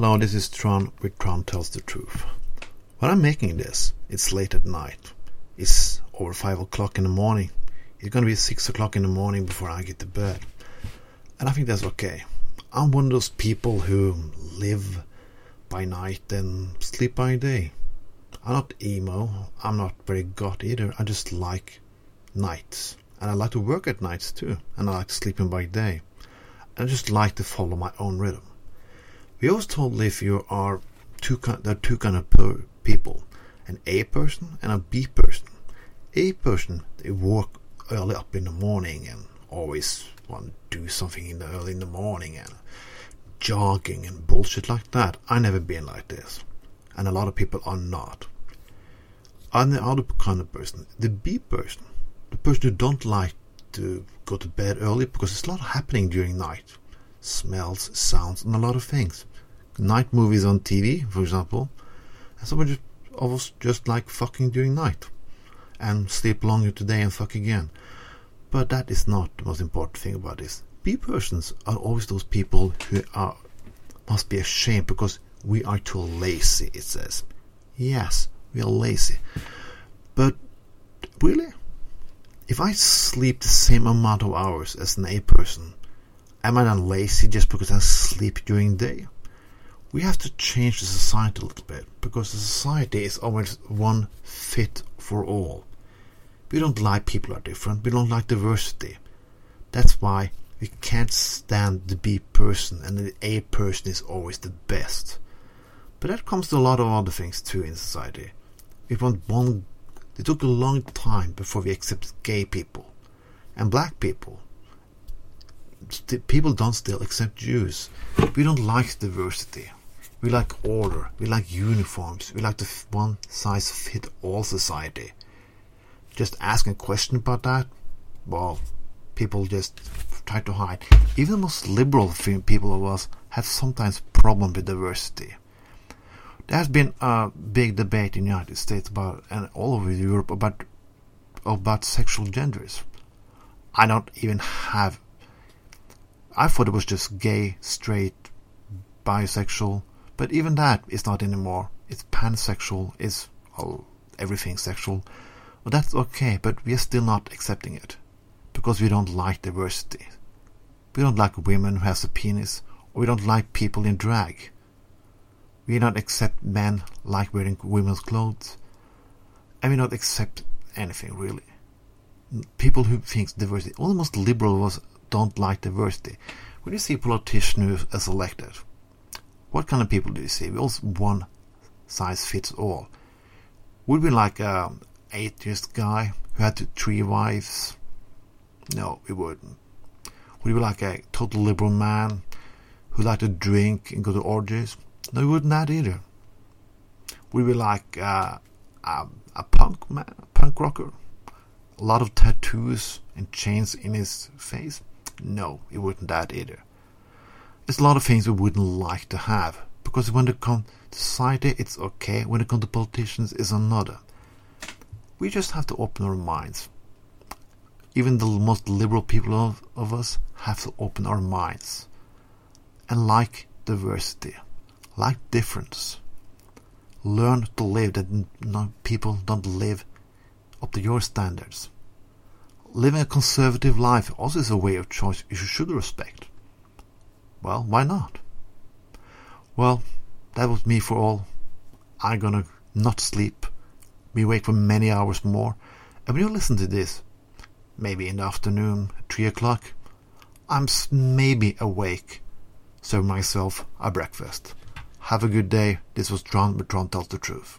Hello, this is Trond with Trond Tells the Truth. When I'm making this, it's late at night. It's over 5 o'clock in the morning. It's gonna be 6 o'clock in the morning before I get to bed. And I think that's okay. I'm one of those people who live by night and sleep by day. I'm not emo, I'm not very goth either. I just like nights. And I like to work at nights too. And I like sleeping by day. And I just like to follow my own rhythm. We always told if you are two there are two kind of people, an A person and a B person. A person they work early up in the morning and always want to do something in the early in the morning and jogging and bullshit like that. I never been like this, and a lot of people are not. I'm the other kind of person, the B person, the person who don't like to go to bed early because there's a lot happening during night smells, sounds, and a lot of things. Night movies on TV, for example, and some just, of us just like fucking during night and sleep longer today and fuck again. But that is not the most important thing about this. B persons are always those people who are must be ashamed because we are too lazy, it says. Yes, we are lazy. But really? If I sleep the same amount of hours as an A person, Am I not lazy just because I sleep during the day? We have to change the society a little bit because the society is always one fit for all. We don't like people are different. We don't like diversity. That's why we can't stand the B person and the A person is always the best. But that comes to a lot of other things too in society. We want one. It took a long time before we accepted gay people and black people people don't still accept Jews. We don't like diversity. We like order. We like uniforms. We like the one size fit all society. Just asking a question about that, well, people just try to hide. Even the most liberal people of us have sometimes problem with diversity. There has been a big debate in the United States about and all over Europe about about sexual genders. I don't even have I thought it was just gay, straight, bisexual, but even that is not anymore. It's pansexual, it's oh, everything sexual. Well, that's okay, but we are still not accepting it because we don't like diversity. We don't like women who has a penis, or we don't like people in drag. We don't accept men like wearing women's clothes, and we don't accept anything really. People who think diversity, almost liberal was don't like diversity. When you see a politician who is elected, what kind of people do you see? We also one size fits all. Would we like a atheist guy who had three wives? No, we wouldn't. Would we like a total liberal man who liked to drink and go to orgies? No, we wouldn't that either. Would we like uh, a, a punk man, punk rocker? A lot of tattoos and chains in his face? No, it wouldn't that either. There's a lot of things we wouldn't like to have, because when it comes to society, it's okay. When it comes to politicians, it's another. We just have to open our minds. Even the most liberal people of, of us have to open our minds and like diversity, like difference. Learn to live that people don't live up to your standards living a conservative life also is a way of choice you should respect. Well, why not? Well, that was me for all. I'm gonna not sleep. We wait for many hours more. And when you listen to this, maybe in the afternoon, 3 o'clock, I'm maybe awake. Serve myself a breakfast. Have a good day. This was Trond, but Trond tells the truth.